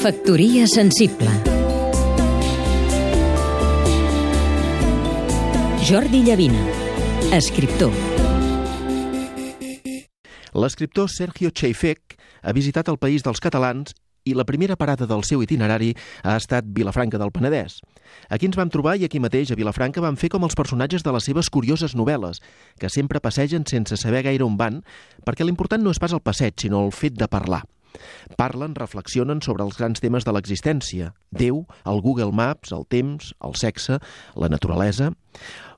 Factoria sensible Jordi Llavina, escriptor L'escriptor Sergio Cheifec ha visitat el país dels catalans i la primera parada del seu itinerari ha estat Vilafranca del Penedès. Aquí ens vam trobar i aquí mateix, a Vilafranca, vam fer com els personatges de les seves curioses novel·les, que sempre passegen sense saber gaire on van, perquè l'important no és pas el passeig, sinó el fet de parlar. Parlen, reflexionen sobre els grans temes de l'existència, Déu, el Google Maps, el temps, el sexe, la naturalesa...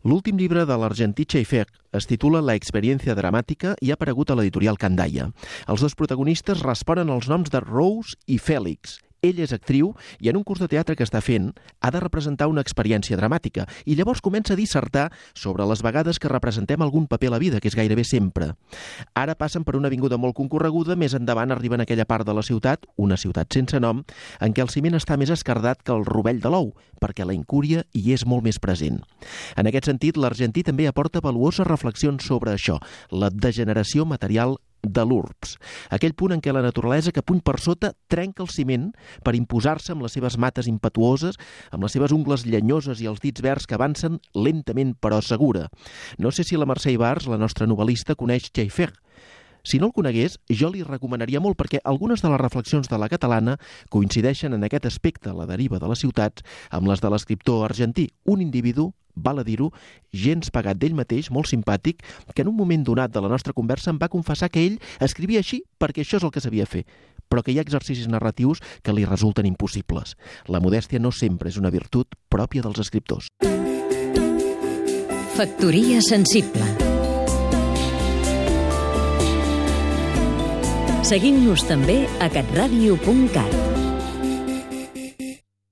L'últim llibre de l'argentí Cheifert es titula La experiència dramàtica i ha aparegut a l'editorial Candaia. Els dos protagonistes responen als noms de Rose i Fèlix, ell és actriu i en un curs de teatre que està fent ha de representar una experiència dramàtica i llavors comença a dissertar sobre les vegades que representem algun paper a la vida, que és gairebé sempre. Ara passen per una avinguda molt concorreguda, més endavant arriben a aquella part de la ciutat, una ciutat sense nom, en què el ciment està més escardat que el rovell de l'ou, perquè la incúria hi és molt més present. En aquest sentit, l'argentí també aporta valuoses reflexions sobre això, la degeneració material de l'URBS, aquell punt en què la naturalesa que puny per sota trenca el ciment per imposar-se amb les seves mates impetuoses, amb les seves ungles llenyoses i els dits verds que avancen lentament però segura. No sé si la Mercè Ibars, la nostra novel·lista, coneix Schaeffer, si no el conegués, jo li recomanaria molt perquè algunes de les reflexions de la catalana coincideixen en aquest aspecte, la deriva de les ciutats, amb les de l'escriptor argentí, un individu val a dir-ho, gens pagat d'ell mateix, molt simpàtic, que en un moment donat de la nostra conversa em va confessar que ell escrivia així perquè això és el que sabia fer, però que hi ha exercicis narratius que li resulten impossibles. La modèstia no sempre és una virtut pròpia dels escriptors. Factoria sensible Seguim-nos també a catradio.cat